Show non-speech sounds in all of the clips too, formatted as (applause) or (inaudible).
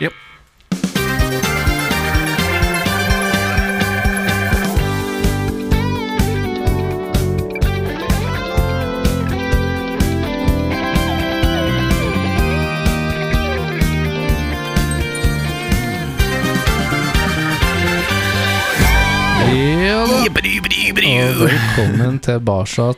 Yep. Og velkommen tilbake.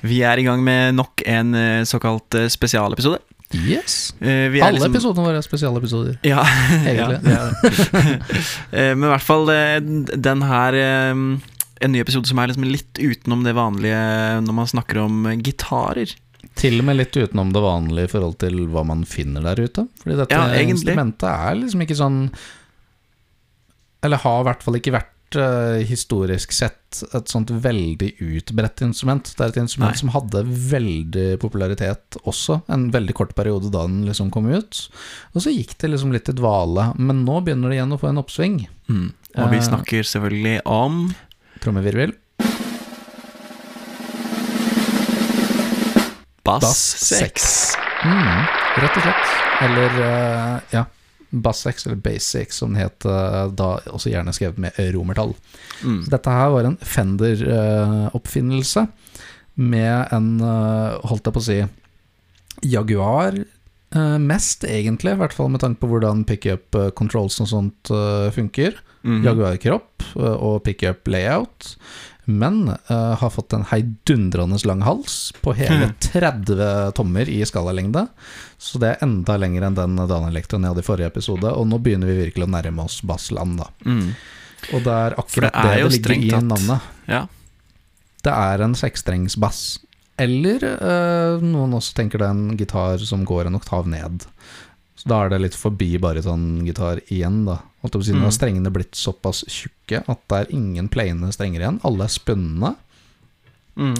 Vi er i gang med nok en eh, såkalt eh, spesialepisode. Yes. Eh, vi Alle liksom- episodene våre er spesialepisoder. Ja, (laughs) Egentlig. ja. (laughs) Eh, Men i hvert fall eh, den her En ny episode som er liksom litt utenom det vanlige når man snakker om gitarer. Til og med litt utenom det vanlige i forhold til hva man finner der ute. Fordi dette Ja, instrumentet er liksom ikke sånn Eller har i hvert fall ikke vært eh, historisk sett et sånt veldig utbredt instrument. Det er et instrument Nei. som hadde veldig popularitet også, en veldig kort periode da den liksom kom ut. Og så gikk det liksom litt i dvale, men nå begynner det igjen å få en oppsving. Mm. Og vi Eh. snakker selvfølgelig om Trommevirvel. Bass 6. Mm, rett og slett. Eller uh, ja, Bass 6, eller Basic, som den het eh, da, også gjerne skrevet med romertall. Mm. Så dette her var en Fender-oppfinnelse med en, eh, holdt jeg på å si, Jaguar eh, mest, egentlig, i hvert fall med tanke på hvordan pickup controls og sånt funker. Mm. Jaguar-kropp og pickup layout. Men uh, har fått en heidundrende lang hals på hele 30 tommer i skalalengde. Så det er enda lenger enn den Dan Electron jeg hadde i forrige episode. Og nå begynner vi virkelig å nærme oss bassland, da. Mm. Og det er akkurat det er det, det ligger i at... navnet. Ja. Det er en sekstrengsbass. Eller uh, noen også tenker det er en gitar som går en oktav ned. Så da er det litt forbi barytongitar igjen, da. Holdt på å si, Nå Mm. har strengene blitt såpass tjukke at det er ingen plaine strenger igjen. Alle er spunne. Mm.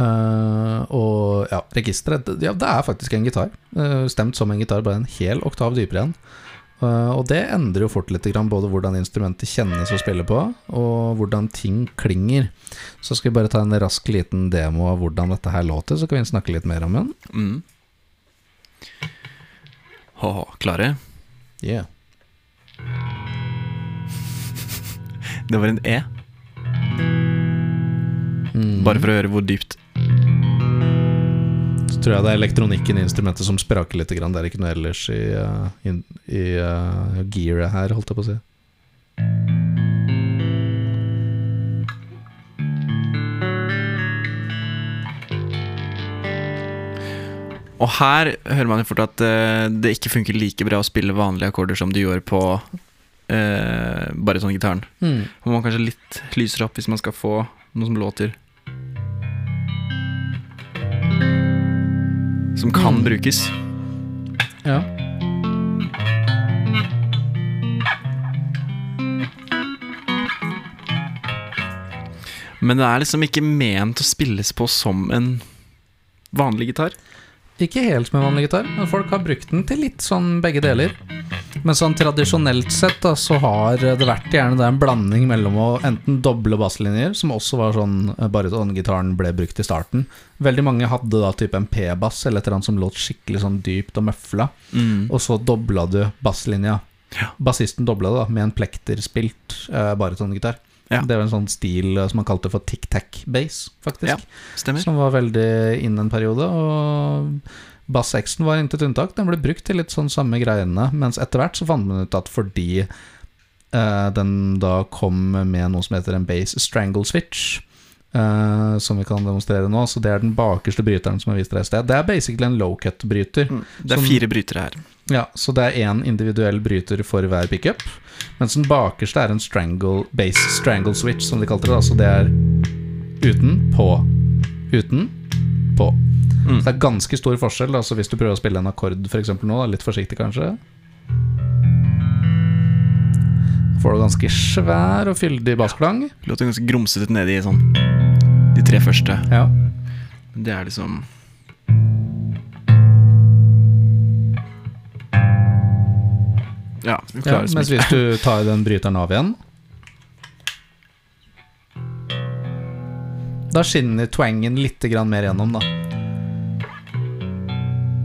Uh, og ja, registeret Ja, det er faktisk en gitar. Uh, stemt som en gitar, bare en hel oktav dypere igjen. Uh, og det endrer jo fort litt grann, både hvordan instrumentet kjennes å spille på, og hvordan ting klinger. Så skal vi bare ta en rask liten demo av hvordan dette her låter, så kan vi snakke litt mer om den. Mm. Hå, klare? Yeah. (laughs) Det var en E, Mm. bare for å høre hvor dypt. Så tror jeg det er elektronikken i instrumentet som spraker litt. Det er ikke noe ellers i, uh, i, i uh, gearet her, holdt jeg på å si. Og her hører man jo fort at uh, det ikke funker like bra å spille vanlige akkorder som du gjør på uh, gitaren. Mm. Man må kanskje litt lysere opp hvis man skal få noe som låter. Som kan Mm. brukes. Ja. Men det er liksom ikke ment å spilles på som en vanlig gitar. Ikke helt som en vanlig gitar, men folk har brukt den til litt sånn begge deler. Men sånn tradisjonelt sett da, så har det vært gjerne det en blanding mellom å enten doble basslinjer, som også var sånn eh, bare sånn gitaren ble brukt i starten. Veldig mange hadde da type en P-bass eller et eller annet som låt skikkelig sånn dypt og møfla, og så dobla du basslinja. Ja. Bassisten dobla det da med en plekterspilt eh, barytongitar. Ja. Det var en sånn stil eh, som man kalte for tic-tac-bass, faktisk. Ja. Som var veldig inn en periode. Og Bass 6 var intet unntak. Den ble brukt til litt sånn samme greiene. Mens etter hvert så fant man ut at fordi eh, den da kom med noe som heter en base strangle switch, eh, som vi kan demonstrere nå, så det er den bakerste bryteren som jeg viste deg i sted. Det er basically en low cut-bryter. Mm. Det er Som- fire brytere her. Ja, så det er én individuell bryter for hver pickup. Mens den bakerste er en strangle, base strangle switch, som de kalte det. da, Så det er uten, på, uten, på. Mm. Så det er ganske stor forskjell. Altså Hvis du prøver å spille en akkord for eksempel nå, da, litt forsiktig kanskje Får du ganske svær og fyldig bassklang. Låter ganske grumsete nedi sånn de tre første. Ja. Det er liksom Ja, ja, mens hvis du (laughs) tar den bryteren av igjen Da skinner twangen litt mer gjennom, da.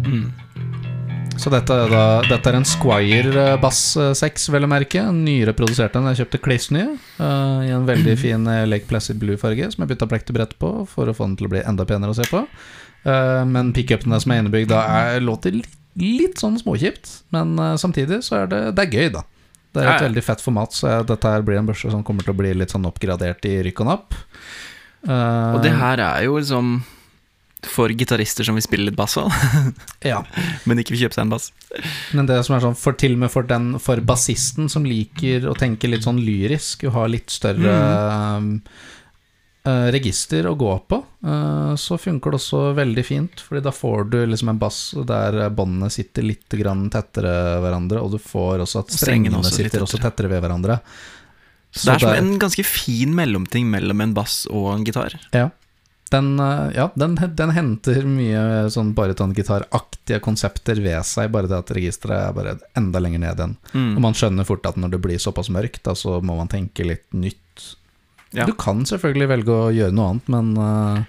mm. Så dette da, dette er en Squire eh, Bass eh, 6, vel å merke. En nyere produsert en. Jeg kjøpte kliss ny eh, i en veldig fin eh, Lake Placid Blue-farge, som jeg bytta plektebrett på for å få den til å bli enda penere å se på. Uh, men pickupene som er innebygd, da er, låter litt, litt sånn småkjipt. Men uh, samtidig så er det, det er gøy, da. Det er et veldig fett format, så dette her blir en børse som kommer til å bli litt sånn oppgradert i rykk og napp. Uh, Og det her er jo liksom for gitarister som vil spille litt bass òg, (laughs) ja. men ikke vil kjøpe seg en bass. Men det som er sånn for til og med for den For bassisten som liker å tenke litt sånn lyrisk, og ha litt større mm. uh, register å gå på, uh, så funker det også veldig fint. Fordi da får du liksom en bass der båndene sitter litt grann tettere hverandre, og du får også at strengene også sitter sitter også tettere ved hverandre. Så det er som en ganske fin mellomting mellom en bass og en gitar. Ja. Den, eh, ja, den, den henter mye sånn barytongitaraktige konsepter ved seg, bare det at registeret er bare enda lenger ned igjen. Og Mm. man skjønner fort at når det blir såpass mørkt, da, så må man tenke litt nytt. Ja. Du kan selvfølgelig velge å gjøre noe annet, men uh,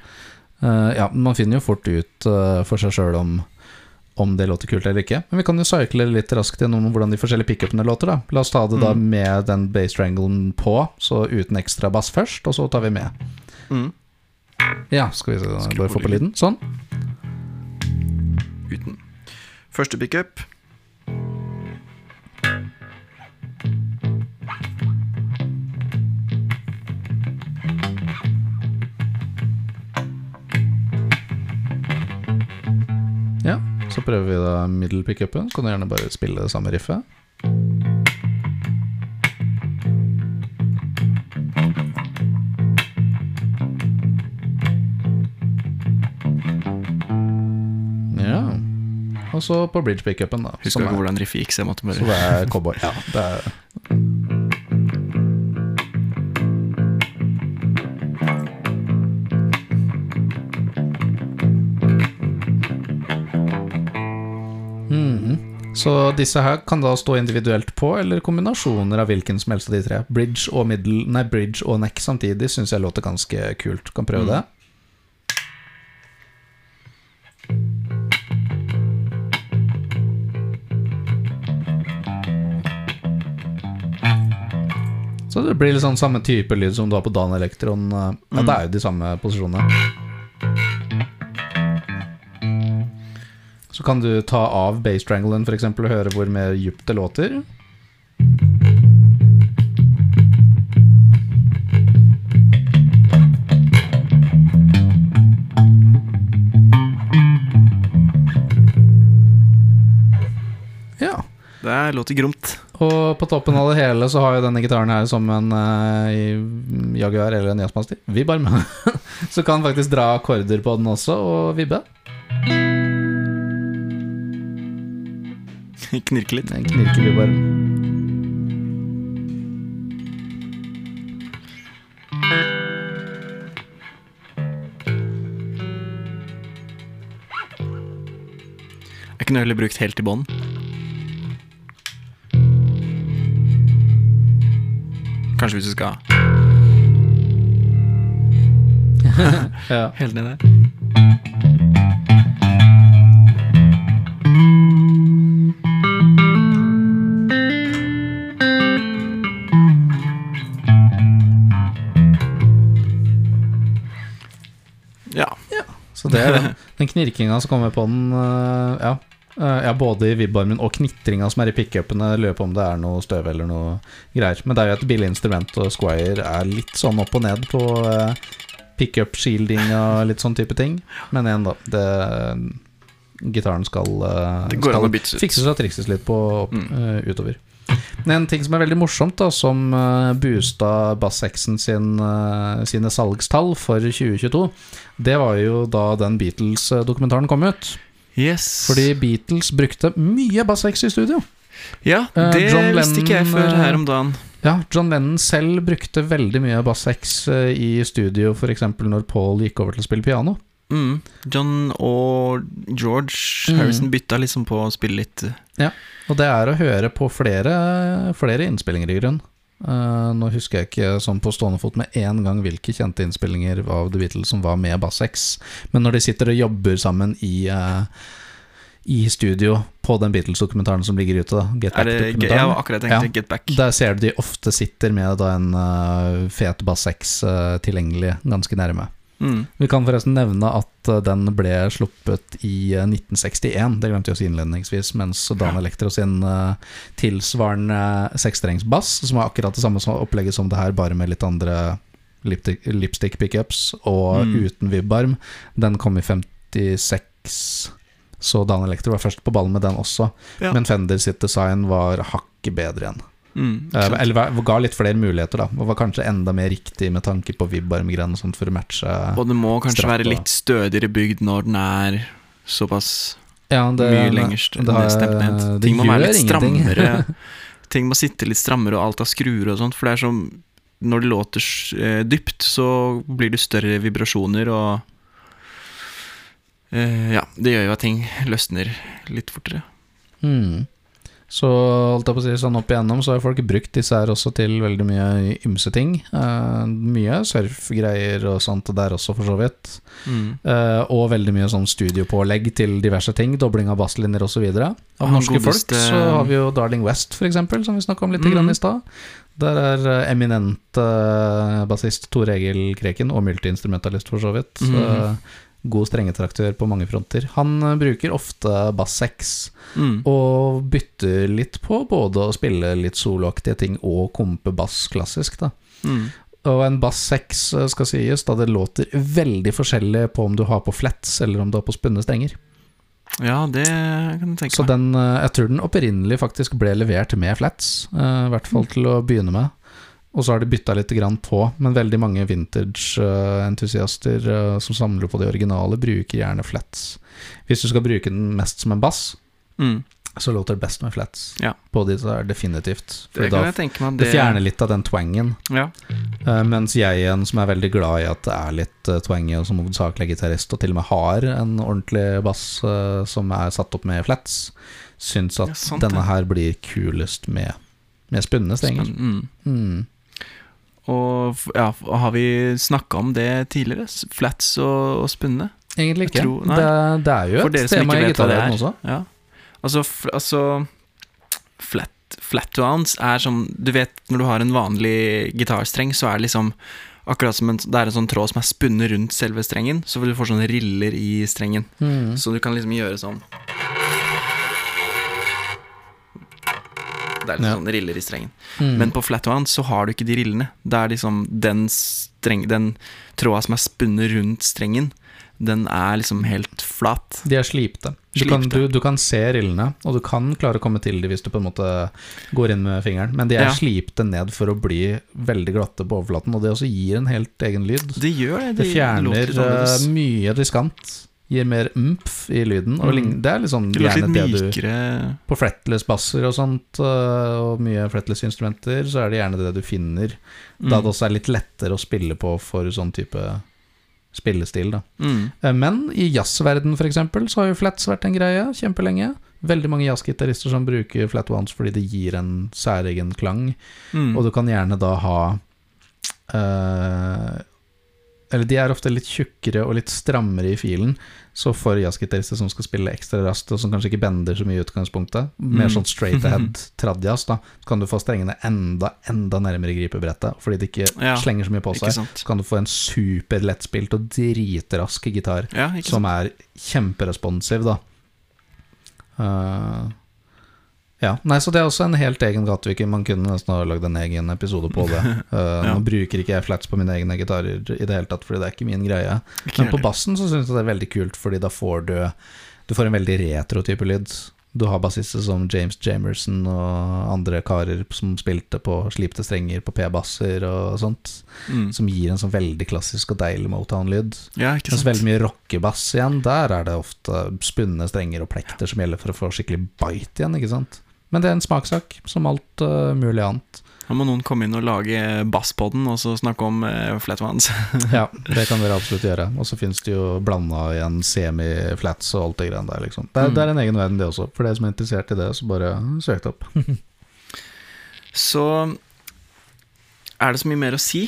uh, ja, man finner jo fort ut uh, for seg sjøl om, om det låter kult eller ikke. Men vi kan jo cycle litt raskt gjennom hvordan de forskjellige pickupene låter. da La oss ta det da Mm. med den bass stranglen på, så uten ekstra bass først, og så tar vi med. Mm. Ja, skal vi se, bare få på lyden. Sånn. Uten. Første pickup. Ja, så prøver vi da middel pickupen. Kan du gjerne bare spille det samme riffet. Og så på bridge pickupen, da. Husker ikke hvordan riffet gikk, så jeg måtte bare Så det er cowboy. Ja, det er Mhm. Så disse her kan da stå individuelt på, eller kombinasjoner av hvilken som helst av de tre. Bridge og middle Nei, bridge og neck samtidig syns jeg låter ganske kult. Kan prøve Mm. det. Så det blir sånn samme type lyd som du har på Dan Elektron. Ja, Mm. det er jo de samme posisjonene. Så kan du ta av bass stranglen eksempel, og høre hvor mer djupt det låter. Det er- låter gromt. Og på toppen av det hele så har jo denne gitaren her som en uh, Jaguar eller en Jazzmaster. Vibbarm. (laughs) så kan faktisk dra akkorder på den også, og vibbe. (laughs) Knirker litt. En knirkevibbarm. Jeg kunne heller brukt helt i bånn. Kanskje hvis du skal (laughs) Ja. helt ned der. Ja. Så det er det. (laughs) Den knirkinga som kommer på den, øh, ja. Øh, ja, både i vibbarmen og knitringa som er i pickupene, lurer på om det er noe støv eller noe greier. Men det er jo et billig instrument, og Squire er litt sånn opp og ned på øh, pickup-shielding og litt sånn type ting. Men igjen, da. Det, gitaren skal, øh, Det skal fikses og trikses litt på opp, Mm. utover. Men en ting som er veldig morsomt, da som boosta Bass-X-en sin, sine salgstall for 2022, det var jo da den Beatles-dokumentaren kom ut. Yes. Fordi Beatles brukte mye Bass-X i studio. Ja, Eh, det John visste ikke jeg før eh, her om dagen. Ja, John Lennon selv brukte veldig mye Bass-X eh, i studio, f.eks. når Paul gikk over til å spille piano. Mm. John og George Mm. Harrison bytta liksom på å spille litt Ja, Og det er å høre på flere, flere innspillinger, i grunn. Eh, nå husker jeg ikke sånn på stående fot med én gang hvilke kjente innspillinger av The Beatles som var med Bass-X, men når de sitter og jobber sammen i, uh, i studio på den Beatles-dokumentaren som ligger ute. da Get Back-dokumentaren. Ja. Get Back. Der ser du de ofte sitter med da en uh, fet bass 6 uh, tilgjengelig ganske nærme. Mm. Vi kan forresten nevne at uh, den ble sluppet i uh, 1961, det glemte jeg å si innledningsvis, mens Dan Electro sin uh, tilsvarende sekstrengsbass, som er akkurat det samme som opplegget som det her, bare med litt andre lipstick, lipstick pickups og Mm. uten vibbarm, den kom i 56. Så Dan Electro var først på ballen med den også, Ja. men Fender sitt design var hakket bedre igjen. Mm. Eh. Eller ga litt flere muligheter, da. Og var kanskje enda mer riktig med tanke på vibbarmgren og sånt for å matche Og det må kanskje Strapp være litt stødigere bygd når den er såpass ja, det, mye lenger stemt ned. Ting må være litt ingenting. strammere. (laughs) Ting må sitte litt strammere, og alt av skruer og sånt. For det er som Når det låter eh, dypt, så blir det større vibrasjoner, og uh, Ja, det gjør jo at ting løsner litt fortere. Mm. Så holdt jeg på å si sånn opp igjennom, så har folk brukt disse her også til veldig mye ymse ting. Uh, mye surfgreier og sånt der også, for så vidt. Mm. Uh, og veldig mye sånn studiopålegg til diverse ting. Dobling av basslinjer osv. Av Han norske folk så har vi jo Darling West, eksempel, som vi snakka om litt mm. grann i stad. Der er eh, eminent uh, bassist Tor Egil Kreken, og multiinstrumentalist for så vidt. Mhm. God strengetraktør på mange fronter. Han eh, bruker ofte bass 6, Mm. og bytter litt på både å spille litt soloaktige ting og kompe bass klassisk, da. Mm. Og en bass 6 eh, skal sies, da det låter veldig forskjellig på om du har på flats eller om du har på spunne strenger. Ja, det kan jeg tenke Så den, eh, jeg tror den opprinnelig faktisk ble levert med flats, i hvert fall til å begynne med. Og så har de bytta litt på, men veldig mange vintage-entusiaster som samler på de originale, bruker gjerne flats. Hvis du skal bruke den mest som en bass, Mm. så låter det best med flats. Ja. På de så er det definitivt. For Det da, meg. det fjerner litt av den twangen. Ja. Uh, mens jeg igjen, som er veldig glad i at det er litt uh, twangy, og som hovedsakelig er gitarist, og til og med har en ordentlig bass uh, som er satt opp med flats, syns at Ja, sant denne her blir kulest med, med spunne strenger. Mm. Mm. Og ja, har vi snakka om det tidligere? Flats og, og spunne? Egentlig ikke. tror- det, det er jo et tema i vet hva det gitarverden er. også. Ja. Altså, altså flat, flat to ounce er som Du vet når du har en vanlig gitarstreng, så er det liksom Akkurat som en, det er en sånn tråd som er spunnet rundt selve strengen, så du får sånne riller i strengen. Mm. Så du kan liksom gjøre sånn Det er litt Ja. sånne riller i strengen. Mm. Men på flat one så har du ikke de rillene. Det er liksom den, streng, den tråda som er spunnet rundt strengen, den er liksom helt flat. De er slipte. Du kan, du, du kan se rillene, og du kan klare å komme til dem hvis du på en måte går inn med fingeren, men de er Ja. slipte ned for å bli veldig glatte på overflaten, og det også gir en helt egen lyd. Det gjør det. Det de fjerner låter litt annerledes. eh, mye riskant. Gir mer mpf i lyden. Og Mm. det er liksom Det gjerne det du På fretless basser og sånt, eh, og mye fretless instrumenter, så er det gjerne det du finner. Da Mm. det også er litt lettere å spille på for sånn type spillestil, da. Mm. Eh, Men i jazzverden eksempel, så har jo flats vært en greie kjempelenge. Veldig mange jazzgitarister som bruker flat ones fordi det gir en særegen klang. Mm. Og du kan gjerne da ha eh, Eller de er ofte litt tjukkere og litt strammere i filen. Så for jazzgitarister som skal spille ekstra raskt, og som kanskje ikke bender så mye i utgangspunktet, mer Mm. sånn straight ahead (laughs) tradjazz, da, kan du få strengene enda, enda nærmere gripebrettet, fordi det ikke Ja, slenger så mye på seg. Så kan du få en super lettspilt og dritrask gitar Ja, som er kjemperesponsiv, da. Eh, ja, nei, så det er også en helt egen gateviker. Man kunne nesten ha lagd en egen episode på det. Uh, (laughs) Ja. Nå bruker ikke jeg flats på mine egne gitarer i det hele tatt, fordi det er ikke min greie. Men på bassen så syns jeg det er veldig kult, fordi da får du Du får en veldig retro-type lyd. Du har bassister som James Jamerson og andre karer som spilte på slipte strenger på P-basser og sånt, Mm. som gir en sånn veldig klassisk og deilig Motown-lyd. Ja, Mens sant. veldig mye rockebass igjen, der er det ofte spunne strenger og plekter som gjelder for å få skikkelig bite igjen, ikke sant. Men det er en smakssak, som alt uh, mulig annet. Da må noen komme inn og lage basspodden, og så snakke om uh, flat ones. Ja, (laughs) det kan dere absolutt gjøre. Og så finnes det jo blanda igjen semi-flats og alt det greiene der, liksom. Det Mm. det er en egen verden, det også. For dere som er interessert i det, så bare søk det opp. (laughs) Så er det så mye mer å si.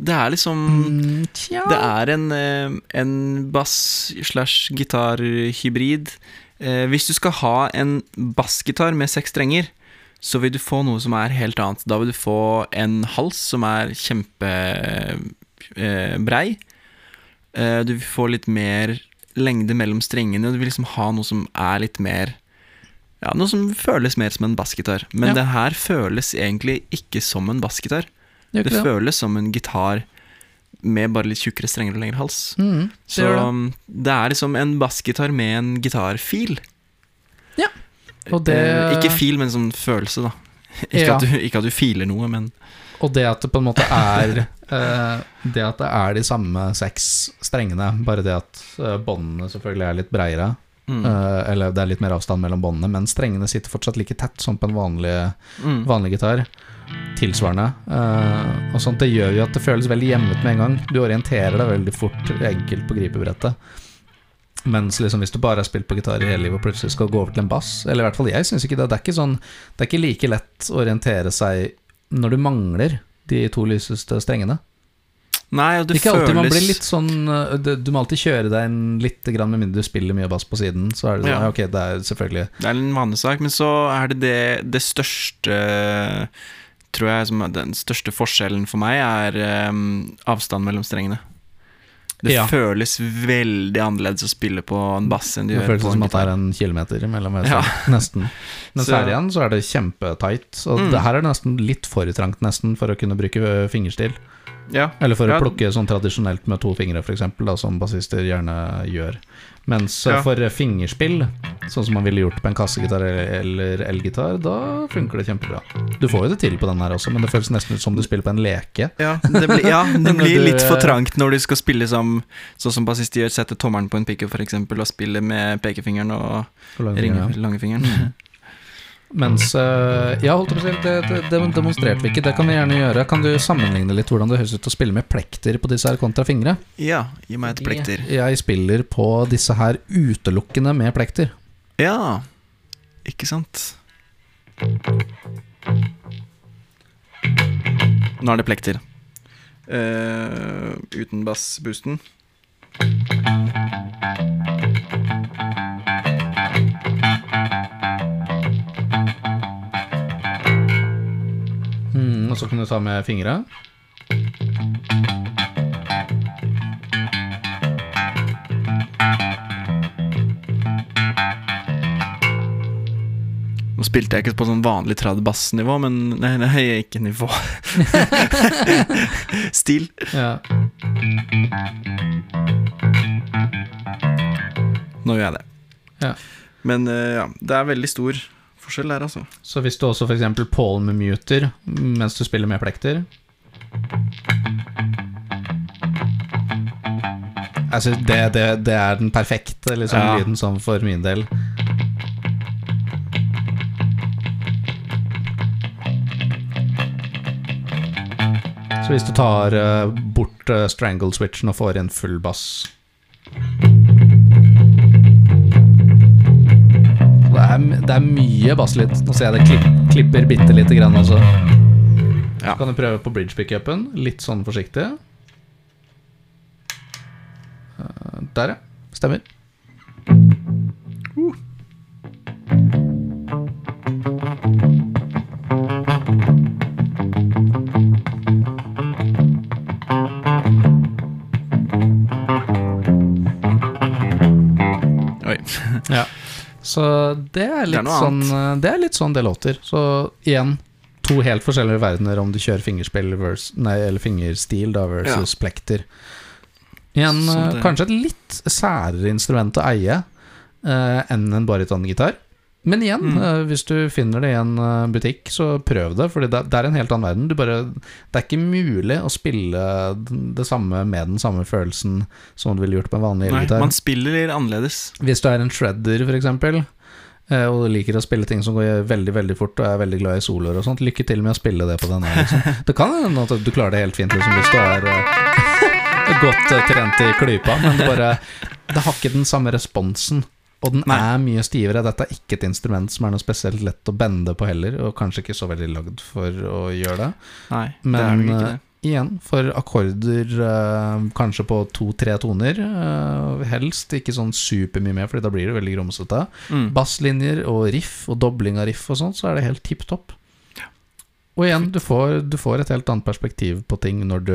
Det er liksom Mm, Det er en, eh, en bass slash gitar-hybrid. Eh, hvis du skal ha en bassgitar med seks strenger, så vil du få noe som er helt annet. Da vil du få en hals som er kjempebrei. Eh, du vil få litt mer lengde mellom strengene. Du vil liksom ha noe som er litt mer Ja, noe som føles mer som en bassgitar. Men Ja. det her føles egentlig ikke som en bassgitar. Det det? føles som en gitar med bare litt tjukkere strenger og lengre hals. Mm, det Så det. det er liksom en bassgitar med en gitarfil. Ja. Og det- Eh, ikke fil, men sånn følelse, da. (laughs) Ikke, Ja. at du, ikke at du filer noe, men Og det at det på en måte er (laughs) eh, Det at det er de samme seks strengene, bare det at uh, båndene selvfølgelig er litt breiere, mm. Uh, eller det er litt mer avstand mellom båndene, men strengene sitter fortsatt like tett som på en vanlig, Mm. vanlig gitar. Tilsvarende. Uh, og sånt, Det gjør jo at det føles veldig hjemmet med en gang. Du orienterer deg veldig fort, enkelt på gripebrettet. Mens liksom hvis du bare har spilt på gitar i hele livet og plutselig skal gå over til en bass Eller i hvert fall jeg syns ikke det. Det er ikke, sånn, det er ikke like lett å orientere seg når du mangler de to lyseste strengene. Nei, og det ikke alltid man blir litt sånn uh, Du må alltid kjøre deg inn litt, med mindre du spiller mye bass på siden. Så er det sånn, Ja. ja. ok, det er selvfølgelig Det er en vanesak, men så er det det, det største Tror jeg som Den største forskjellen for meg er um, avstand mellom strengene. Det Ja. føles veldig annerledes å spille på en bass enn det Det gjør føles som at det er en kilometer mellom hver Ja. (laughs) Nesten. Mens Så- her igjen så er det kjempetight. Og Mm. det her er det nesten litt for trangt nesten for å kunne bruke fingerstil. Ja. Eller for å plukke sånn tradisjonelt med to fingre, f.eks., som bassister gjerne gjør. Mens Ja. for fingerspill, sånn som man ville gjort på en kassegitar eller elgitar, da funker det kjempebra. Du får jo det til på den her også, men det føles nesten ut som du spiller på en leke. Ja, det blir, ja, (laughs) det blir litt for trangt når du skal spille som Sånn som bassist gjør, sette tommelen på en pickup f.eks., og spille med pekefingeren og og langfingeren, ringe, ja. langefingeren. (laughs) Mens øh, Ja, holdt på å si, det, det, det demonstrerte vi ikke. Det kan vi gjerne gjøre. Kan du sammenligne litt hvordan det høres ut å spille med plekter på disse her kontra fingre? Ja, gi meg et plekter. Jeg spiller på disse her utelukkende med plekter. Ja, ikke sant? Nå er det plekter. Uh, uten bassboosten. Og så kan du ta med fingra. Nå spilte jeg ikke på sånn vanlig trad bassnivå, men Nei, nei, ikke nivå. (laughs) Stil. Ja. Nå gjør jeg det. Ja. Men eh, ja, det er veldig stor forskjell der, altså. Så hvis du også f.eks. palm-muter mens du spiller med plekter Altså, det, det, det er den perfekte liksom, Ja. lyden sånn for min del. Så hvis du tar uh, bort uh, strangle switchen og får inn full bass er, det er mye basslyd. Nå ser jeg det klipp, klipper bitte lite grann også. Ja. Kan du prøve på bridge pickupen? Litt sånn forsiktig. Eh, Der, ja. Stemmer. Så det er litt noe sånn eh, Det er litt sånn det låter. Så igjen to helt forskjellige verdener om du kjører fingerspill versus, nei, eller fingerstil da versus plekter. Igjen Som eh, det- kanskje et litt særere instrument å eie eh, enn en barytongitar. Men igjen, Mm. eh, hvis du finner det i en eh, butikk, så prøv det. For det, er en helt annen verden. Du bare, det er ikke mulig å spille det samme med den samme følelsen som du ville gjort på en vanlig elgitar. man spiller annerledes. Hvis du er en shredder, eksempel, eh, og liker å spille ting som går veldig veldig fort, og er veldig glad i soloer og sånt, lykke til med å spille det på denne. Liksom. (laughs) Det kan hende at du klarer det helt fint liksom, hvis du er (laughs) godt trent i klypa, men det bare Det har ikke den samme responsen. Og den Nei. er mye stivere. Dette er ikke et instrument som er noe spesielt lett å bende på heller, og kanskje ikke så veldig lagd for å gjøre det. Nei, det Men er nok ikke eh, det. igjen for akkorder eh, kanskje på to-tre toner. eh, helst ikke sånn supermye mer, Fordi da blir det veldig grumsete. Mm. Basslinjer og riff og dobling av riff og sånn, så er det helt tipp topp. Og igjen, du får, du får et helt annet perspektiv på ting når du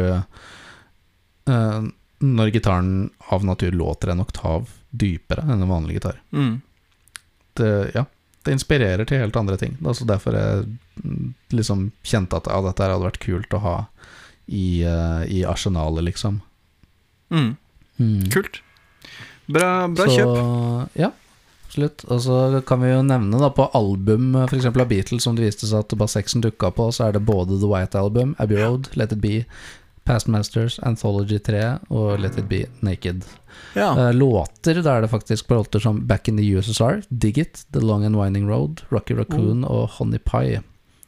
eh, Når gitaren av natur låter en oktav dypere enn en vanlig gitar. Mm. Det, ja, det inspirerer til helt andre ting. Altså derfor jeg mm, liksom kjente at ja, dette hadde vært kult å ha i, uh, i arsenalet, liksom. Mm. Kult. Bra, bra så, kjøp. Ja, absolutt. Og så kan vi jo nevne da på album f.eks. av Beatles, som det viste seg at Bass 6 dukka på, så er det både The White Album, Abbey Road, Let It Be, Past Masters, Anthology 3 og Let It Be Naked. Ja. Eh, låter, er det faktisk låter som Back in the USSR, Dig It, The Long and Winding Road, Rocky Raccoon og Honey Pie,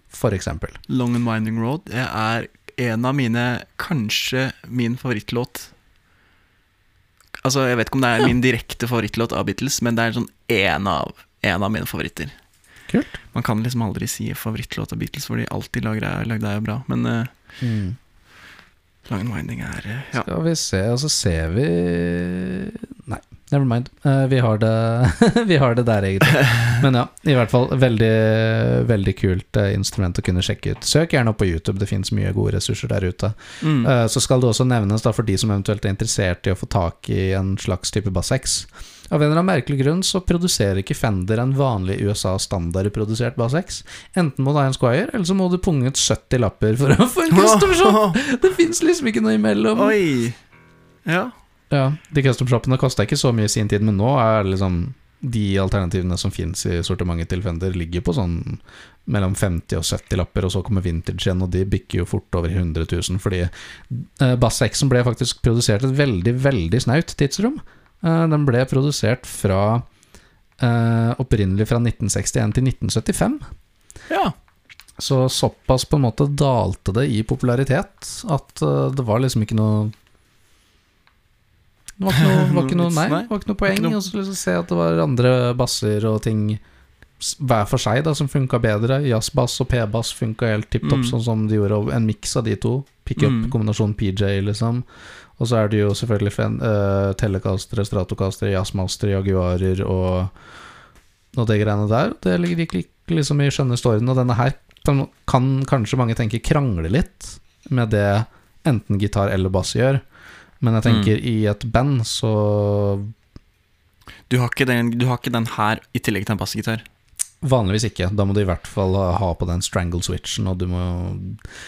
for eksempel. Long and Winding Road er en av mine Kanskje min favorittlåt. Altså, jeg vet ikke om det er min direkte favorittlåt av Beatles, men det er sånn en av, en av mine favoritter. Kult. Man kan liksom aldri si favorittlåt av Beatles, for de alltid lager, er, lagd er bra. Men eh, And Winding er Ja. Skal vi se, og så ser vi Nei, never mind. Eh, vi, har det, (laughs) vi har det der, egentlig. Men ja, i hvert fall veldig, veldig kult eh, instrument å kunne sjekke ut. Søk gjerne opp på YouTube, det finnes mye gode ressurser der ute. Mm. Eh, Så skal det også nevnes, da, for de som eventuelt er interessert i å få tak i en slags type Bass X. Av en eller annen merkelig grunn så produserer ikke Fender en vanlig USA-standardprodusert Bass X. Enten må du ha en Squire, eller så må du punge ut 70 lapper for å få en (laughs) custom shop! Det fins liksom ikke noe imellom. Oi! Ja. Ja, De custom-shoppene kosta ikke så mye i sin tid, men nå er liksom de alternativene som fins i sortimentet til Fender, ligger på sånn mellom 50 og 70 lapper, og så kommer vintage igjen, og de bikker jo fort over 100 000, fordi eh, Bass 6 ble faktisk produsert et veldig, veldig snaut tidsrom. Eh, den ble produsert fra eh, opprinnelig fra 1961 til 1975. ja. Så såpass på en måte dalte det i popularitet at det var liksom ikke noe Det var ikke noe, var ikke noe, (laughs) nei, det var ikke noe poeng Og så liksom se at det var andre basser og ting hver for seg da som funka bedre. Jazzbass og P-bass funka helt tipp topp, Mm. sånn som de gjorde. En miks av de to. Pickup, Mm. PJ, liksom. Og så er det jo selvfølgelig fen, uh, telekastere, stratokastere, Jazzmastere, Jaguarer og og det greiene der. Det ligger liksom i skjønne storyen, Og denne her kan kan kanskje mange tenke krangler litt med det enten gitar eller bass gjør. Men jeg tenker i et band så Du, har den, du har ikke den her i tillegg til en bassgitar. Vanligvis ikke. Da må du i hvert fall ha på den strangle switchen, og du må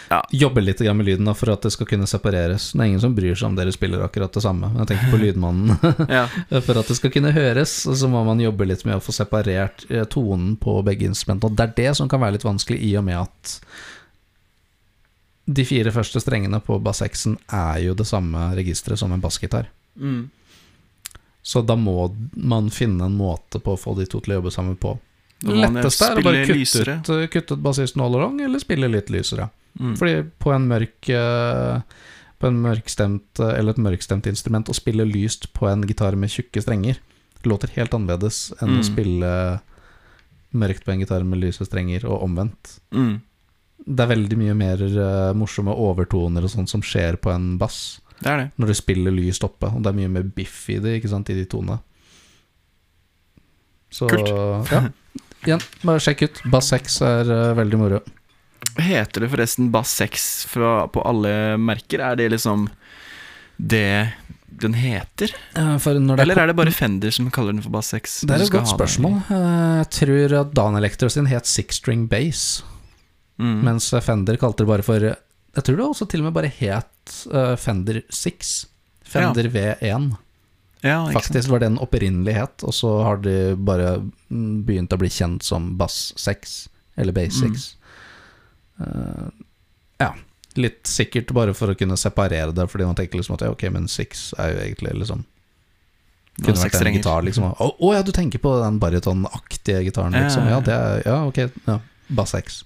Ja. jobbe litt med lyden da, for at det skal kunne separeres. Det er ingen som bryr seg om dere spiller akkurat det samme. Men jeg tenker på (laughs) lydmannen. (laughs) Ja. For at det skal kunne høres, så må man jobbe litt med å få separert eh, tonen på begge instrumentene. Og det er det som kan være litt vanskelig, i og med at de fire første strengene på bass 6-en er jo det samme registeret som en bassgitar. Mm. Så da må man finne en måte på å få de to til å jobbe sammen på. Det letteste er å bare kutte ut, kutte ut bassisten all along, eller spille litt lysere. Mm. Fordi på en mørk eh, På en mørkstemt eh, Eller et mørkstemt instrument Å spille lyst på en gitar med tjukke strenger Låter helt annerledes enn å Mm. spille Mørkt på en gitar med lyse strenger Og omvendt Mm. Det er veldig mye mer uh, morsomme overtoner Og sånt som skjer på en bass Det er det. Når du spiller lyst oppe Og det er mye mer biff i det, ikke sant, i de tonene Så, Kult. ja Igjen, bare sjekk ut Bass 6 er uh, veldig moro Heter det forresten Bass 6 fra, på alle merker? Er det liksom det den heter? Når det Eller er det bare Fender som kaller den for Bass 6? Det er et godt spørsmål. Eh, Jeg tror at Dan Electro sin het Six String Bass, Mm. mens Fender kalte det bare for Jeg tror det også til og med bare het uh, Fender 6. Fender V1. ja, ikke sant? Faktisk var det opprinnelig het, og så har de bare mm, begynt å bli kjent som Bass 6, eller Bass Mm. 6. Eh, ja, litt sikkert bare for å kunne separere det, fordi man tenker liksom at ja, ok, men 6 er jo egentlig liksom kunne vært en gitar, liksom. Å å ja, du tenker på den barytonaktige gitaren, Ja, liksom. ja, Ja, ja. det er, ja ok. Ja, bass 6.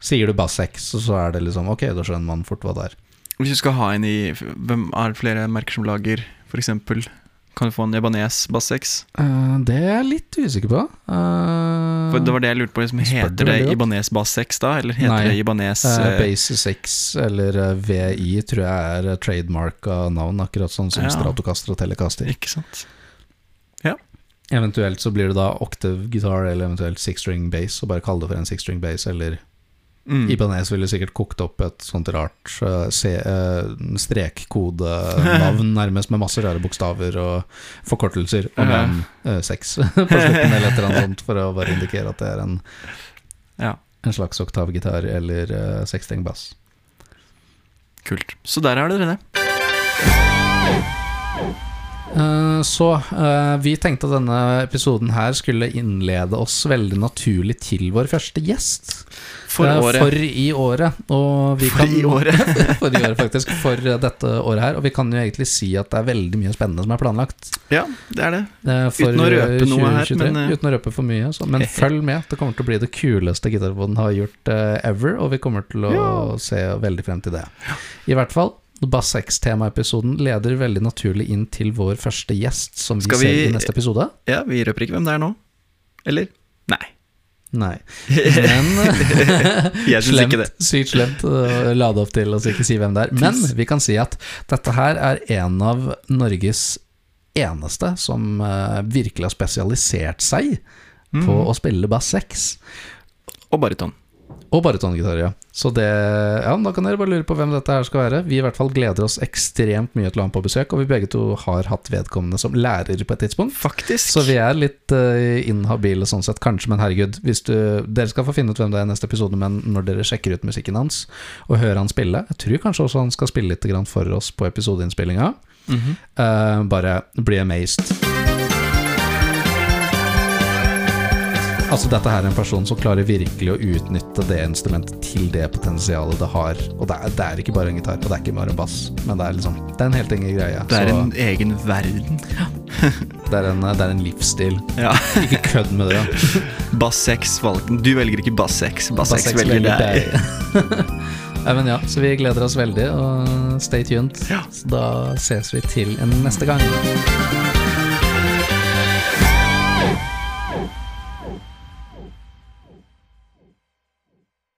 Sier du bass 6, så er det liksom Ok, da skjønner man fort hva det er. Hvis du skal ha en i Hvem er det flere merker som lager f.eks. Kan du få en Ebanes bass 6? Eh, det er jeg litt usikker på. Uh, For det var det jeg lurte på. Liksom, heter det. Ibanez bass 6 da, eller heter Nei. det Ibanez eh, eh, Base 6 eller VI tror jeg er trademark av navn, akkurat sånn som Ja. Stratocaster og Telecaster. Ikke sant? Eventuelt så blir det da octave guitar eller eventuelt six string bass, og bare kalle det for en six string bass, eller Mm. Ibanez ville sikkert kokt opp et sånt rart uh, strekkodenavn, (laughs) nærmest med masse rare bokstaver og forkortelser, med en sex på slutten eller et eller annet sånt, for å bare indikere at det er en, Ja, en slags oktavgitar eller uh, seksstreng bass. kult. Så der har dere det. Eh, Så eh, vi tenkte at denne episoden her skulle innlede oss veldig naturlig til vår første gjest. For Eh, året. For i året. Og vi For kan, i året. (laughs) for i året, faktisk. For dette året her. Og vi kan jo egentlig si at det er veldig mye spennende som er planlagt. Ja, det er det. For Uten å røpe 2023, noe her, men, Uten å røpe for mye. Så. Men (laughs) følg med. Det kommer til å bli det kuleste gitarboden har gjort ever. Og vi kommer til å Ja. se veldig frem til det. I hvert fall. Bass X-temaepisoden leder veldig naturlig inn til vår første gjest, som vi, vi, ser i neste episode. Ja, vi røper ikke hvem det er nå. Eller? Nei. Nei. (laughs) Men Jeg syns ikke det. Sykt slemt å lade opp til å ikke si hvem det er. Men vi kan si at dette her er en av Norges eneste som eh, virkelig har spesialisert seg på Mm. å spille bass 6. Og baryton. Og barytongitar, ja. Så det Ja, da kan dere bare lure på hvem dette her skal være. Vi i hvert fall gleder oss ekstremt mye til å ha ham på besøk, og vi begge to har hatt vedkommende som lærer på et tidspunkt. Faktisk. Så vi er litt uh, inhabile sånn sett, kanskje, men herregud. Hvis du, dere skal få finne ut hvem det er i neste episode, men når dere sjekker ut musikken hans og hører han spille Jeg tror kanskje også han skal spille litt for oss på episodeinnspillinga. Mm -hmm. uh, bare bli amazed. Altså Dette her er en person som klarer virkelig å utnytte det instrumentet til det potensialet det har. Og det er, det er ikke bare en gitar, og det er ikke bare en bass, men det er liksom Det er en helt egen greie. Det er Så en egen verden. (laughs) det, er en, det er en livsstil. Ja. Ikke kødd med det. (laughs) Bass 6 valgte Du velger ikke bass 6. Bass 6 Bass velger deg. Nei, (laughs) men ja, så vi gleder oss veldig, og stay tuned. Ja. Så da ses vi til en neste gang.